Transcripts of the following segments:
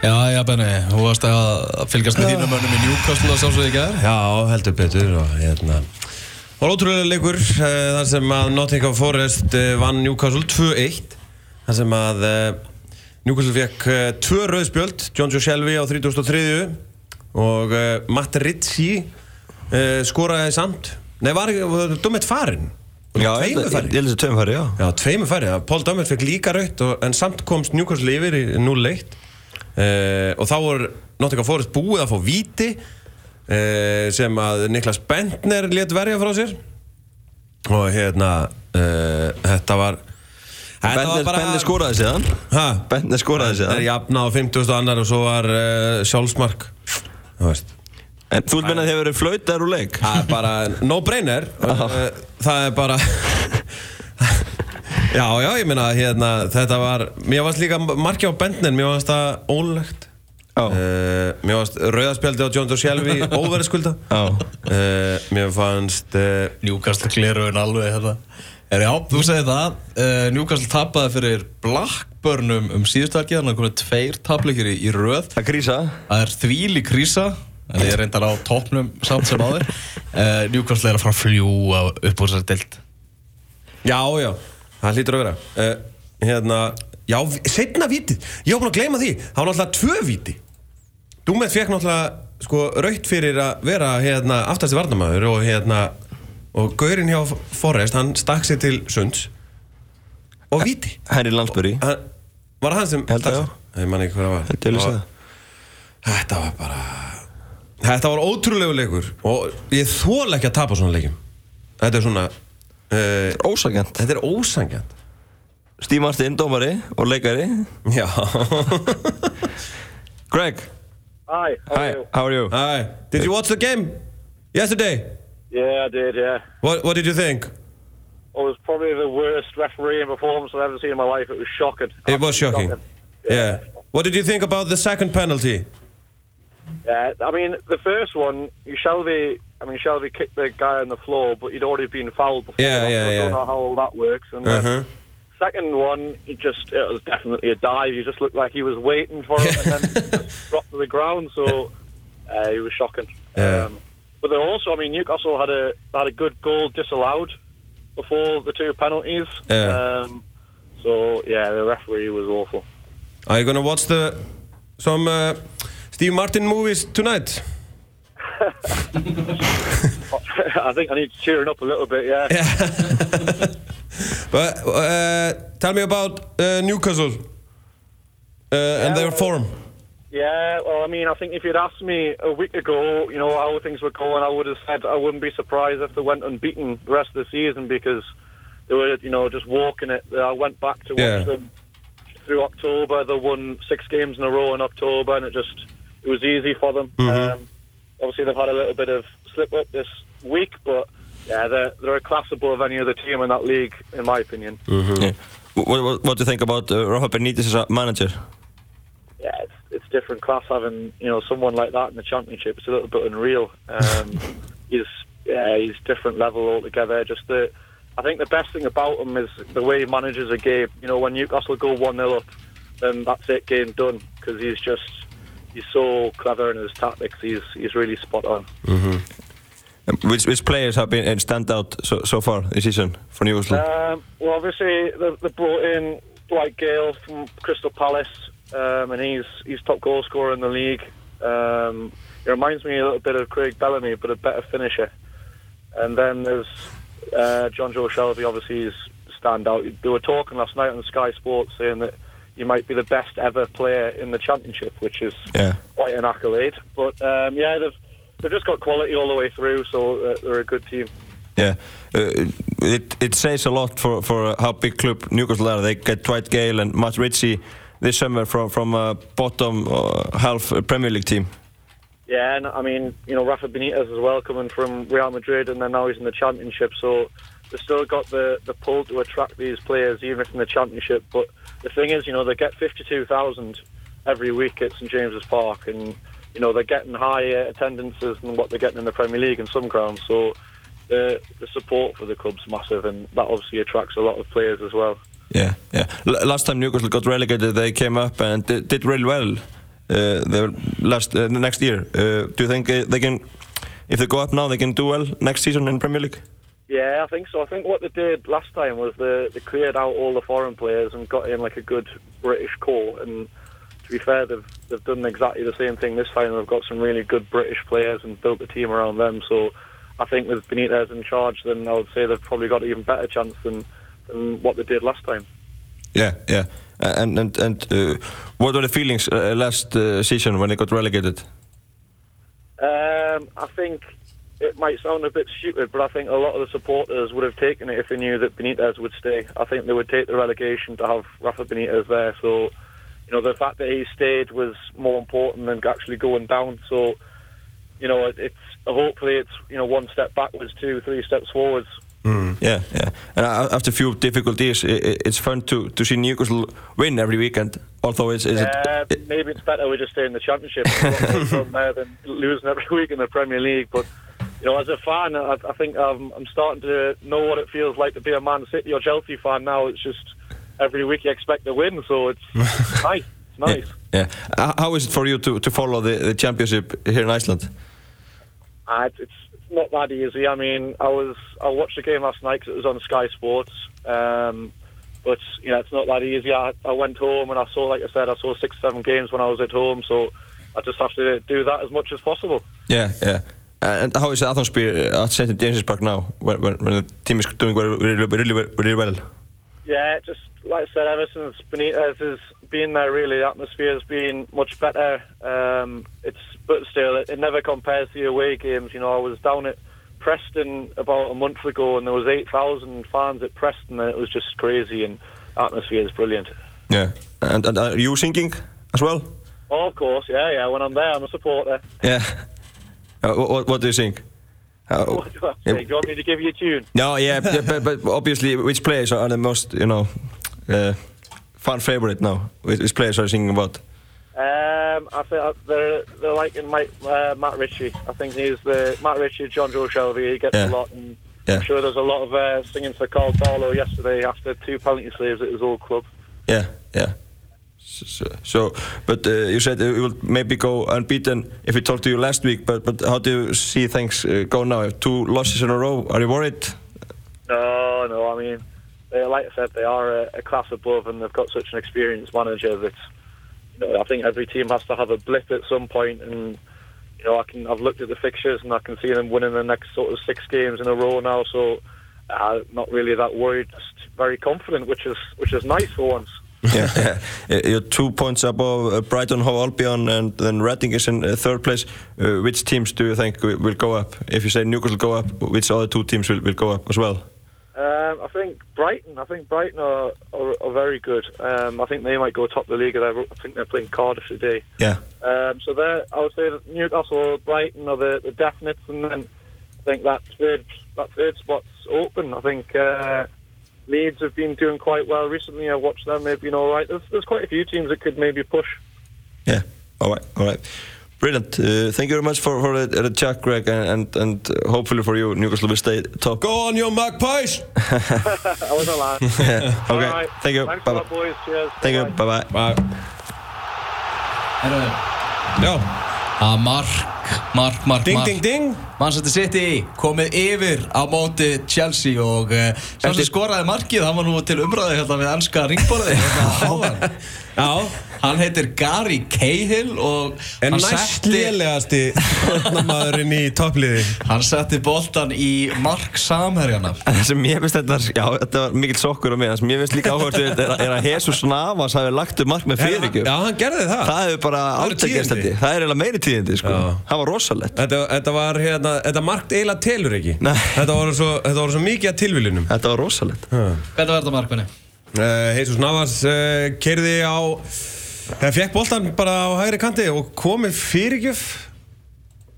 Já, já, Benni, þú varst að fylgjast með þínum mönnum í Newcastle að sjálfsögðu ekki aðeins. Já, heldur betur og hérna Það var ótrúlega leikur uh, þar sem að Nottingham Forest uh, vann Newcastle 2-1 þar sem að uh, Newcastle fekk tvö rauðspjöld John Joe Shelby á 33 og Matt Ritchie skoraði samt. Nei, var ekki, Dummett farinn? Já, ég færri að tveim færi, já. Já, tveimur færri, Paul Dummett fekk líka raut og, en samt komst Newcastle yfir í 0-1 uh, og þá voru Nottingham Forest búið að fá víti uh, sem að Niklas Bentner let verja frá sér og hérna uh, þetta var þetta Bentner, Bentner skoraði síðan. ha, Bentner skoraði það er síðan. jafna á 50. annar og svo var sjálfsmark þú veist En þú vil menna að þið hefur verið flautar úr leik? Það er bara no brainer Það er bara Já, já, ég meina hérna, þetta var, mér varst líka markja á bendnin, mér varst það ólegt Já. uh, Mér varst rauðarspjaldi á John Doe Shelby óverðskulda Já. uh, Mér fannst uh, Newcastle kleruðin alveg þetta. Er, já, þú segir það. Uh, Newcastle tapaði fyrir Blackburn um, síðustarkið, þannig að komið tveir tapleikir í, í röð. Það grísa. Það er þvíli krísa, en ég er reyndar á toppnum samt sem áður. Uh, Newcastle er að fara að fljúa upp úr þessari dild. Já, já, það hlýtur að vera. Uh, Hérna, já, setna vitið Ég var búin að gleyma því, það var náttúrulega tvö viti Dúmet fekk náttúrulega sko raut fyrir að vera hérna aftasti varnamæður og hérna og gaurinn hjá Forrest, hann stakk sér til sunds og viti Henry Lansbury. hann, Var það hann sem Held að já. Ég man ekki hvað það var. Held ég að lýsa Og það. Þetta var bara Þetta var ótrúlegu leikur og ég þóla ekki að tapa svona leikum Þetta er svona uh, Ósakent. Þetta er ósangjant Steve Martin, dómari og leikari. Já Greg, Hi. How hi, are you? how are you? Hi. Did you watch the game yesterday? Yeah, I did. Yeah. What What did you think? Well, it was probably the worst refereeing performance I've ever seen in my life. It was shocking. It was Absolutely shocking. Yeah. What did you think about the second penalty? Yeah. I mean, the first one, you Shelby. I mean, Shelby kicked the guy on the floor, but he'd already been fouled before. Yeah, yeah, so I don't know how all that works. And Uh the second one, he just it was definitely a dive. He just looked like he was waiting for it and then dropped to the ground. So uh, he was shocking. Yeah. Um, but then also, I mean, Newcastle had a had a good goal disallowed before the two penalties. Yeah. Um, so yeah, the referee was awful. Are you gonna watch the some uh, Steve Martin movies tonight? I think I need to cheering up a little bit. Yeah. But uh, tell me about uh, Newcastle uh, and their form. Yeah, well, I mean, I think if you'd asked me a week ago, you know, how things were going, I would have said I wouldn't be surprised if they went unbeaten the rest of the season because they were, you know, just walking it. I went back to watch Yeah. them through October. They won six games in a row in October, and it just it was easy for them. Um, obviously, they've had a little bit of slip up this week, but yeah, they're they're a class above any other team in that league, in my opinion. Yeah. What, what, what do you think about uh, Rafa Benitez as a manager? yeah, it's, it's different class having you know someone like that in the championship. It's a little bit unreal. Um, he's yeah, he's different level altogether. Just the, I think the best thing about him is the way he manages a game. You know, when Newcastle go one 0 up, then that's it, game done. Because he's just he's so clever in his tactics. He's he's really spot on. Um, Which, which players have been uh, stand out so, so far this season for Newcastle? Um, well, obviously they, they brought in Dwight Gale from Crystal Palace, um, and he's he's top goal scorer in the league. Um, it reminds me a little bit of Craig Bellamy, but a better finisher. And then there's uh, John Joe Shelby. Obviously, he's stand out. They were talking last night on Sky Sports saying that he might be the best ever player in the championship, which is yeah. quite an accolade. But um, yeah, they've they've just got quality all the way through, so uh, they're a good team. Yeah, uh, it it says a lot for for how big club Newcastle are. They get Dwight Gale and Matt Ritchie this summer from from a bottom uh, half Premier League team. Yeah, and I mean, you know, Rafa Benitez as well, coming from Real Madrid, and then now he's in the Championship. So they've still got the the pull to attract these players, even from the Championship. But the thing is, you know, they get fifty-two thousand every week at St James's Park, and you know they're getting higher attendances than what they're getting in the Premier League in some grounds. So the the support for the club's massive, and that obviously attracts a lot of players as well. Yeah, yeah. L last time Newcastle got relegated, they came up and did, did really well. uh, their last uh, next year. Uh, do you think uh, they can, if they go up now, they can do well next season in Premier League? Yeah, I think so. I think what they did last time was they, they cleared out all the foreign players and got in like a good British core. And to be fair, they've they've done exactly the same thing this time. They've got some really good British players and built the team around them. So I think with Benitez in charge, then I would say they've probably got an even better chance than than what they did last time. Yeah, yeah. And and and uh, what were the feelings uh, last uh, season when they got relegated? Um, I think it might sound a bit stupid, but I think a lot of the supporters would have taken it if they knew that Benitez would stay. I think they would take the relegation to have Rafa Benitez there. So, you know, the fact that he stayed was more important than actually going down. So, you know, it's hopefully it's you know one step backwards, two, three steps forwards. Yeah, yeah. And after a few difficult years, it's fun to, to see Newcastle win every weekend. Although it's, is Uh, it, maybe it's better we just stay in the championship from there than losing every week in the Premier League. But you know, as a fan, I, I think I'm, I'm starting to know what it feels like to be a Man City or Chelsea fan now. It's just every week you expect to win, so it's nice. It's nice. yeah. Uh, How is it for you to, to follow the, the championship here in Iceland? Uh, it's, it's it's not that easy. I mean, I was I watched the game last night because it was on Sky Sports. Um, but you know, it's not that easy. I, I went home and I saw, like I said, I saw six, seven games when I was at home. So I just have to do that as much as possible. Yeah, yeah. Uh, and how is Athosphere at St. James's Park now, when, when, when the team is doing very, really, really, really well? Yeah, just like I said, ever since Benitez has been there, really, the atmosphere has been much better. Um, it's but still, it, it never compares to the away games. You know, I was down at Preston about a month ago, and there was eight thousand fans at Preston, and it was just crazy. And the atmosphere is brilliant. Yeah. And, and are you singing as well? Oh, of course, yeah, yeah. When I'm there, I'm a supporter. Yeah. Uh, what, what do you think? Uh, What do I say? Do you want me to give you a tune? no, yeah, but, but obviously, which players are the most, you know, uh, fan favorite now? Which, players are you singing about? Um, I think uh, they're they're like in Mike, uh, Matt Ritchie. I think he's the Matt Ritchie, John Joe Shelby. He gets Yeah. a lot, and Yeah. I'm sure there's a lot of uh, singing for Carl Barlow yesterday after two penalty saves at his old club. Yeah, yeah. So, so, but uh, you said you will maybe go unbeaten if we talked to you last week. But but how do you see things uh, go now? Two losses in a row. Are you worried? No, no. I mean, they, like I said, they are a, a class above, and they've got such an experienced manager that you know, I think every team has to have a blip at some point. And you know, I can I've looked at the fixtures, and I can see them winning the next sort of six games in a row now. So. Uh, not really that worried, just very confident, which is which is nice for once. Yeah, yeah. Uh, You're two points above uh, Brighton, Hove Albion, and then Reading is in uh, third place. Uh, which teams do you think will, will go up? If you say Newcastle go up, which other two teams will, will go up as well? Um, I think Brighton. I think Brighton are, are, are very good. Um, I think they might go top of the league. I think they're playing Cardiff today. Yeah, Um, so there, I would say that Newcastle, Brighton are the, the definites, and then I think that third that third spot's open. I think uh, Leeds have been doing quite well recently. I've watched them; they've been all right. There's, there's quite a few teams that could maybe push. yeah. All right, all right. Brilliant. Uh, thank you very much for, for the, the chat, Greg, and, and and uh, hopefully for you, Newcastle will stay top. Go on, you magpies! I was a lad. Yeah. Okay. right. Thank you. Thanks Bye a bye. lot, boys. Cheers. Thank you. Bye-bye. Bye bye. Bye. Herru, Já, að mark, mark, mark, ding, mark ding, ding. Manchester City komið yfir á móti Chelsea og uh, sá sem skoraði markið, hann var nú til umræði hérna við ennska ringborði hérna áðan. Já, Hann heitir Gary Cahill og en hann næst setti, lélegasti maðurinn í toppliði. hann setti boltan í mark samherjana. En það sem ég finnst þetta, já, þetta var mikill sokkur á mig, það sem ég finnst líka áhört er, er að Jesus Navas hafi lagt upp mark með fyrirgjöf. Já, hann gerði það. Það hefur bara aldrei gerst þetta. Það er eiginlega meiri tíðindi, sko. Já. Það var rosalegt. Þetta, þetta var hérna, þetta markt eiginlega telur ekki. Nei. Þetta voru svo, þetta voru svo mikið að tilviljunum. Þetta var rosalegt. Hvernig var þetta markmanni? Uh, Jesus Navas uh, kerði á, það fekk boltan bara á hægri kanti og komið fyrirgjöf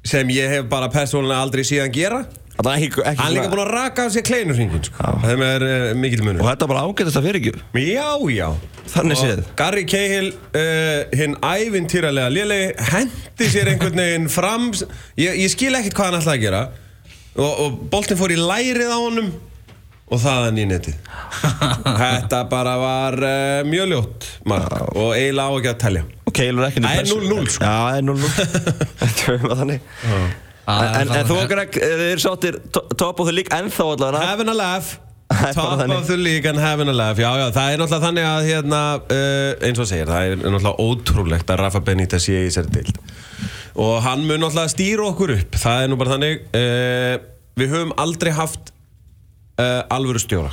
sem ég hef bara persónulega aldrei síðan gera. Það var ekki, ekki Hann er líka búinn að raka af sér kleinurringin, sko. Þeim er uh, mikil munur. Og þetta var bara ágætast að fyrirgjöf. Já, já. Þannig séð. Gary Cahill, uh, hinn ævintýralega lélegi, hendi sér einhvern veginn fram. Ég, ég skil ekkert hvað hann ætlaði að gera. Og, og boltinn fór í lærið á honum og þaðan í netið. Þetta bara var uh, mjög ljótt mark. Og eiginlega á ekki að telja. Og Keilur ekki Það er 0-0, sko. Já, það er 0-0 Þetta er þannig. En, en þú okkar ekki, þið eru sáttir to- top of the league ennþá allavega Having a laugh. Top þannig. of the league and having a laugh. Já, já, það er náttúrulega þannig að hérna, uh, eins og segir, það er náttúrulega ótrúlegt að Rafa Benítez sé í þessari dild og hann mun náttúrulega stýra okkur upp. Það er nú bara þannig uh, við höfum aldrei haft uh, alvöru stjóra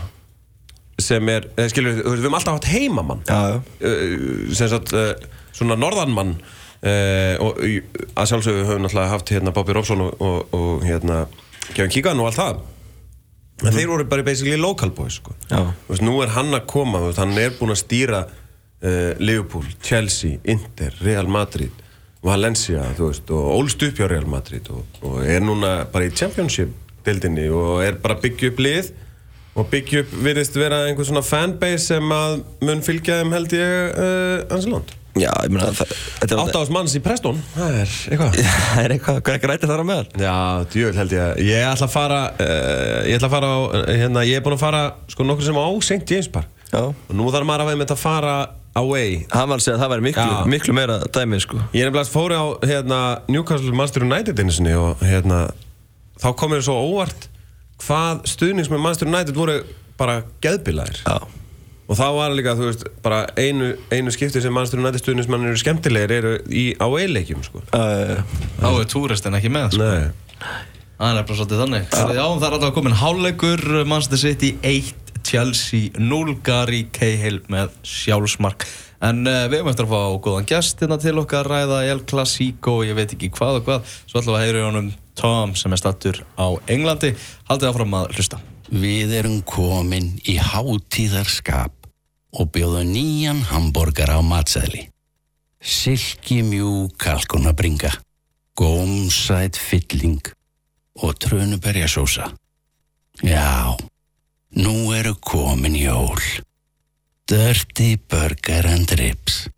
sem er, uh, skilur við, höfum alltaf haft heimamann Já, já. uh, sem sagt uh, svona norðanmann uh, og í- að sjálfsögðu höfum náttúrulega haft hérna Bobby Robson og, og, og hérna Kevin Keegan og allt það en þeir voru bara basically local boys sko. Já. Þú veist, nú er hann að koma þú veist, hann er búinn að stýra uh, Liverpool, Chelsea, Inter, Real Madrid Valencia þú veist, og ólst upp hjá Real Madrid og, og er núna bara í Championship deildinni og er bara að byggja upp lið og byggja upp virðist vera einhver svona fanbase sem að mun fylgja þeim held ég uh, ansi langt Já, ég meina það- Þetta Átt ás manns í Preston, það er eitthvað Það er eitthvað, hvað er ekki rætið þar á meðal? Já, djövel held ég Ég ætla að fara uh, Ég ætla að fara á uh, hérna, Ég er búinn að fara sko nokkur sem á St. James Park Já Og nú þarf maður að veið með þetta að fara away Hann var að segja að það væri miklu, Já. miklu meira dæmið sko Ég er nefnilega fóri á hérna, Newcastle Manchester United einu sinni og hérna, þá kom mér svo óvart hvað stuðnings með Manchester United voru bara geðbilaðir. Já. Og þá var líka, þú veist, bara einu, einu skipti sem Manchester United stuðningsmann eru skemmtilegir eru í away-leikjum sko. Uh, Þá er túristin ekki með sko. Nei. Það er bara svolítið þannig. Já, það er alltaf komin hálfleikur Manchester City 1, Chelsea 0 Gary Cahill með sjálfsmark. En uh, við höfum eftir að fá góðan gest hérna til okkar ræða El Clasico, ég veit ekki hvað og hvað. Svo ætlum við að heyra í honum Tom sem er stattur á Englandi Haldið áfram að hlusta Við erum komin í hátíðarskap og bjóðum nýjan hambúrgar á matseðli. Silki mjú kalkunabringa, gómsætt fylling og trönuberjasósa. Já, nú eru komin jól. Dirty Burger and Ribs.